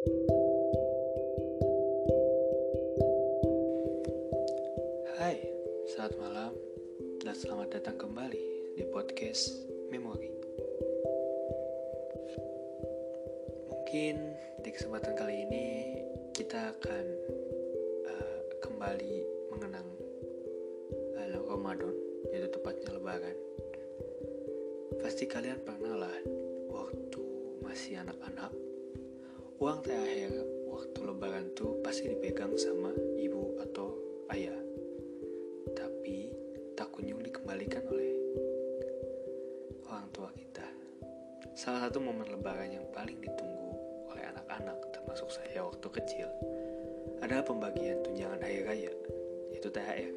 Hai, selamat malam dan selamat datang kembali di podcast Memori. Mungkin di kesempatan kali ini kita akan uh, kembali mengenang uh, Ramadan, yaitu tepatnya Lebaran. Pasti kalian pernah lah waktu masih anak-anak, uang THR waktu Lebaran tuh pasti dipegang sama ibu atau ayah tapi tak kunjung dikembalikan oleh orang tua kita. Salah satu momen lebaran yang paling ditunggu oleh anak-anak, termasuk saya waktu kecil, adalah pembagian tunjangan hari raya, yaitu THR.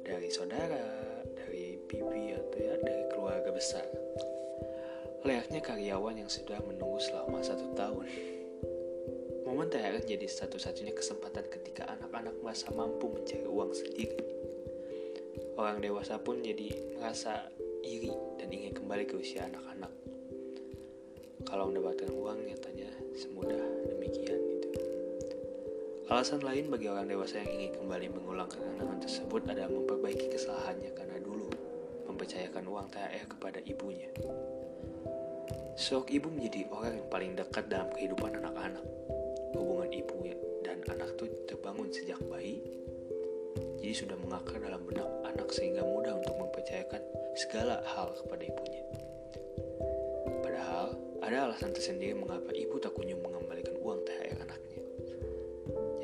Dari saudara, dari bibi atau ya dari keluarga besar. Layaknya karyawan yang sudah menunggu selama satu tahun. Momen THR jadi satu-satunya kesempatan ketika anak-anak merasa mampu mencari uang sendiri Orang dewasa pun jadi merasa iri dan ingin kembali ke usia anak-anak. Kalau mendapatkan uang nyatanya semudah demikian gitu. Alasan lain bagi orang dewasa yang ingin kembali mengulang kenangan tersebut adalah memperbaiki kesalahannya karena dulu mempercayakan uang THR kepada ibunya. Sok ibu menjadi orang yang paling dekat dalam kehidupan anak-anak. Hubungan ibu dan anak itu terbangun sejak bayi jadi sudah mengakar dalam benak anak sehingga mudah untuk mempercayakan segala hal kepada ibunya. Padahal ada alasan tersendiri mengapa ibu tak kunjung mengembalikan uang THR anaknya.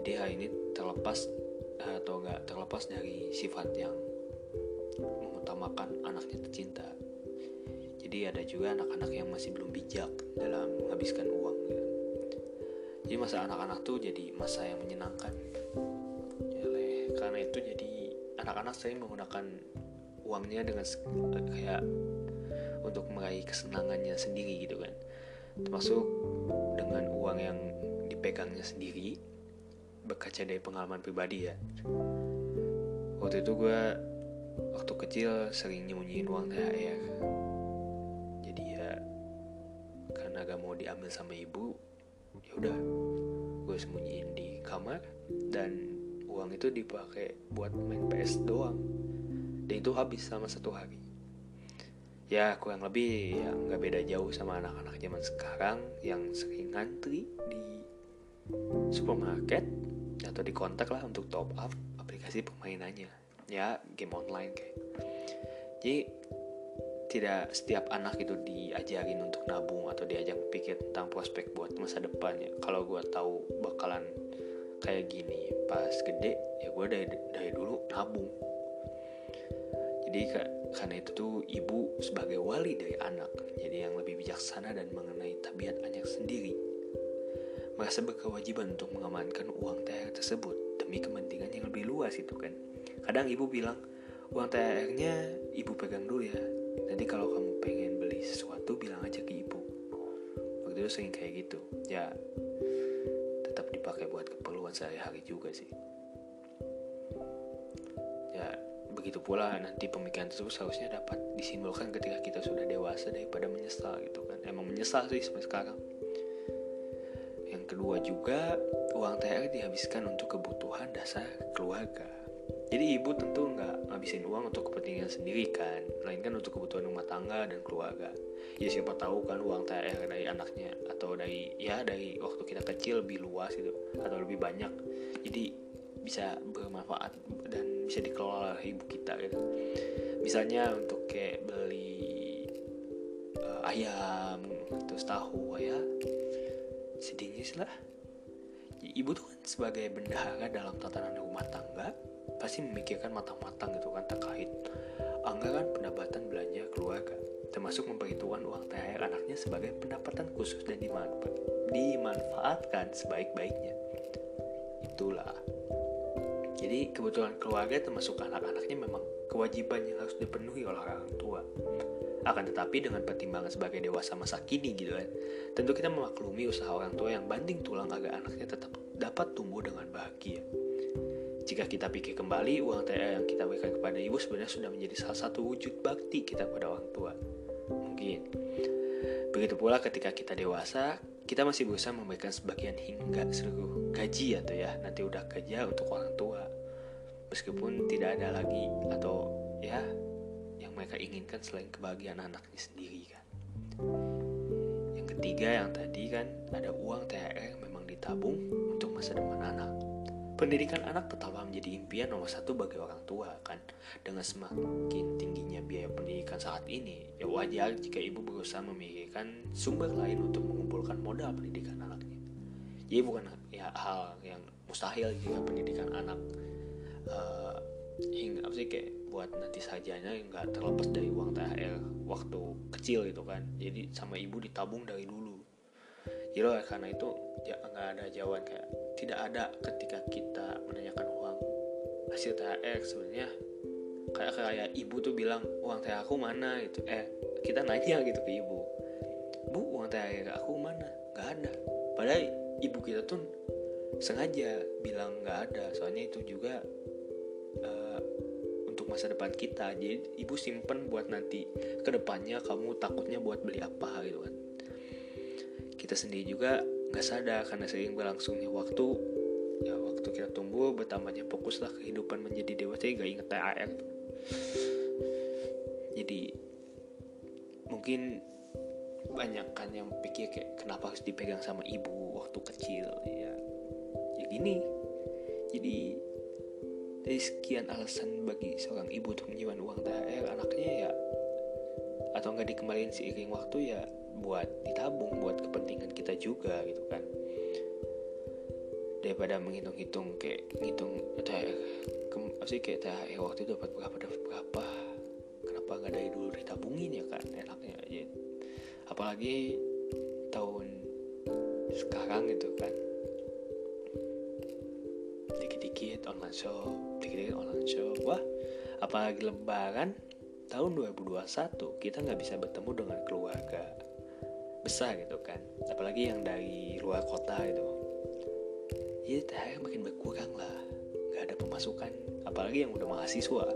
Jadi hal ini terlepas atau enggak terlepas dari sifat yang mengutamakan anaknya tercinta. Jadi ada juga anak-anak yang masih belum bijak dalam menghabiskan uang. Gitu. Jadi masa anak-anak tuh jadi masa yang menyenangkan karena itu jadi anak-anak sering menggunakan uangnya dengan kayak untuk meraih kesenangannya sendiri gitu kan termasuk dengan uang yang dipegangnya sendiri berkaca dari pengalaman pribadi ya waktu itu gue waktu kecil sering nyembunyiin uang THR gak mau diambil sama ibu ya udah gue sembunyiin di kamar dan uang itu dipakai buat main PS doang. Dan itu habis sama satu hari. Ya kurang lebih ya nggak beda jauh sama anak-anak zaman sekarang yang sering ngantri di supermarket atau di kontak lah untuk top up aplikasi permainannya. Ya game online kayak. Jadi tidak setiap anak itu diajarin untuk nabung atau diajak berpikir tentang prospek buat masa depannya. Kalau gue tahu bakalan kayak gini pas gede ya gue dari dari dulu nabung. Jadi karena itu tuh ibu sebagai wali dari anak jadi yang lebih bijaksana dan mengenai tabiat anak sendiri merasa berkewajiban untuk mengamankan uang THR tersebut demi kepentingan yang lebih luas itu kan. Kadang ibu bilang uang THR-nya ibu pegang dulu ya nanti kalau kamu pengen beli sesuatu bilang aja ke ibu. Waktu itu sering kayak gitu. Ya tetap dipakai buat keperluan sehari-hari juga sih. Ya begitu pula nanti pemikiran tersebut seharusnya dapat disimbolkan ketika kita sudah dewasa daripada menyesal gitu kan. Emang menyesal sih sampai sekarang. Yang kedua juga uang THR dihabiskan untuk kebutuhan dasar keluarga jadi ibu tentu nggak ngabisin uang untuk kepentingan sendiri kan melainkan untuk kebutuhan rumah tangga dan keluarga. Ya siapa tahu kan uang THR dari anaknya atau dari ya dari waktu kita kecil lebih luas gitu atau lebih banyak. Jadi bisa bermanfaat dan bisa dikelola oleh ibu kita gitu. Misalnya untuk kayak beli uh, ayam terus tahu ya. Sedihnya lah ibu tuh kan sebagai bendahara dalam tatanan rumah tangga pasti memikirkan matang-matang gitu kan terkait anggaran pendapatan belanja keluarga termasuk memperhitungkan uang THR anaknya sebagai pendapatan khusus dan dimanfaatkan sebaik-baiknya itulah jadi kebutuhan keluarga termasuk anak-anaknya memang kewajiban yang harus dipenuhi oleh orang tua. Akan tetapi dengan pertimbangan sebagai dewasa masa kini gitu kan, tentu kita memaklumi usaha orang tua yang banding tulang agar anaknya tetap dapat tumbuh dengan bahagia. Jika kita pikir kembali, uang THR yang kita berikan kepada ibu sebenarnya sudah menjadi salah satu wujud bakti kita pada orang tua. Mungkin. Begitu pula ketika kita dewasa, kita masih berusaha memberikan sebagian hingga seluruh gaji atau ya nanti udah kerja untuk orang tua meskipun tidak ada lagi atau ya mereka inginkan selain kebahagiaan anaknya sendiri kan. Yang ketiga yang tadi kan ada uang THR memang ditabung untuk masa depan anak. Pendidikan anak tetaplah menjadi impian nomor satu bagi orang tua kan. Dengan semakin tingginya biaya pendidikan saat ini ya wajar jika ibu berusaha memikirkan sumber lain untuk mengumpulkan modal pendidikan anaknya. Jadi bukan ya hal yang mustahil jika pendidikan anak uh, hingga apa sih kayak buat nanti sajanya nggak terlepas dari uang THR waktu kecil gitu kan. Jadi sama ibu ditabung dari dulu. Jadi karena itu ya nggak ada jawaban kayak tidak ada ketika kita menanyakan uang hasil THR sebenarnya. Kayak kayak ibu tuh bilang uang THR aku mana? Gitu. Eh kita nanya gitu ke ibu. Bu uang THR aku mana? Nggak ada. Padahal ibu kita tuh sengaja bilang nggak ada. Soalnya itu juga masa depan kita. Jadi ibu simpen buat nanti ke depannya kamu takutnya buat beli apa gitu kan. Kita sendiri juga nggak sadar karena sering berlangsungnya waktu ya waktu kita tumbuh bertambahnya fokuslah kehidupan menjadi dewasa gak inget THR jadi mungkin banyak kan yang pikir kayak kenapa harus dipegang sama ibu waktu kecil ya. Ya gini. Jadi dari sekian alasan bagi seorang ibu untuk menyimpan uang THR. Anaknya ya atau nggak dikembalikan seiring waktu ya buat ditabung buat kepentingan kita juga gitu kan. Daripada menghitung-hitung kayak ngitung THR ke, sih kayak THR waktu itu dapat berapa dapat berapa. Kenapa nggak dari dulu ditabungin ya kan enaknya aja. Apalagi tahun sekarang gitu kan dikit-dikit online shop dikit-dikit online shop. Wah apalagi lebaran tahun 2021 kita nggak bisa bertemu dengan keluarga besar gitu kan. Apalagi yang dari luar kota gitu. Jadi THR makin berkurang lah. Nggak ada pemasukan. Apalagi yang udah mahasiswa.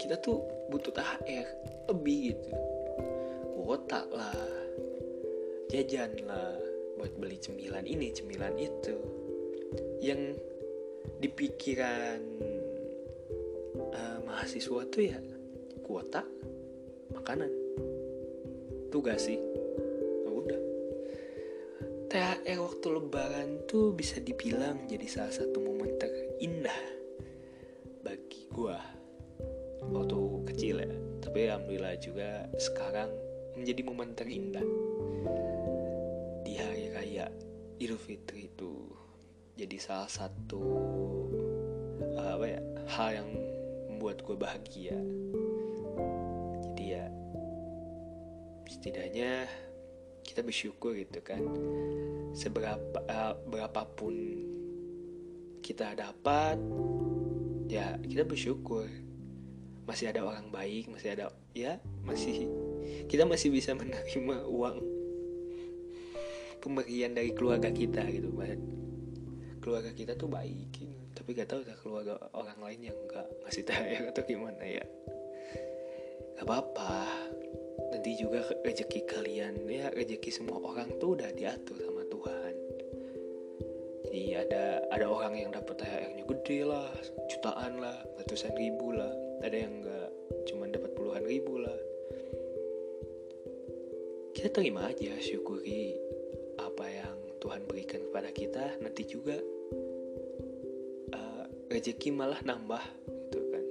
Kita tuh butuh THR lebih gitu. Kuota lah. Jajan lah. Buat beli cemilan ini cemilan itu. Yang dipikiran uh, mahasiswa tuh ya kuota makanan. Tugas sih? Nah, udah. THR waktu lebaran tuh bisa dibilang jadi salah satu momen terindah bagi gua waktu kecil ya. Tapi alhamdulillah juga sekarang menjadi momen terindah di hari raya Idul Fitri itu jadi salah satu uh, apa ya hal yang membuat gue bahagia. Jadi ya setidaknya kita bersyukur gitu kan seberapa uh, berapapun kita dapat ya kita bersyukur. Masih ada orang baik masih ada ya masih kita masih bisa menerima uang pemberian dari keluarga kita gitu keluarga kita tuh baik gitu. tapi gak tahu udah keluarga orang lain yang nggak ngasih tahu atau gimana ya. Gak apa-apa. Nanti juga rezeki kalian ya rezeki semua orang tuh udah diatur sama Tuhan. Jadi ada ada orang yang dapat THR-nya gede lah jutaan lah ratusan ribu lah. Ada yang nggak cuma dapat puluhan ribu lah. Kita terima aja syukuri apa yang Tuhan berikan kepada kita. Nanti juga rezeki malah nambah gitu kan.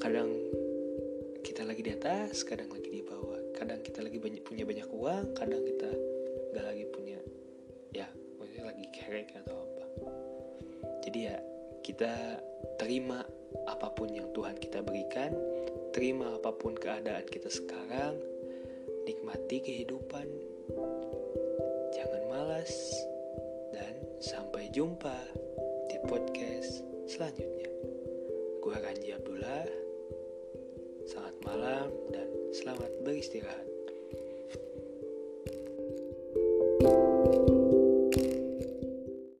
Kadang kita lagi di atas kadang lagi di bawah. Kadang kita lagi banyak punya banyak uang kadang kita nggak lagi punya ya maksudnya lagi kerek atau apa. Jadi ya kita terima apa pun yang Tuhan kita berikan terima apa pun keadaan kita sekarang nikmati kehidupan. Jangan malas dan sampai jumpa podcast selanjutnya. Gue Kanji Abdullah. Selamat malam dan selamat beristirahat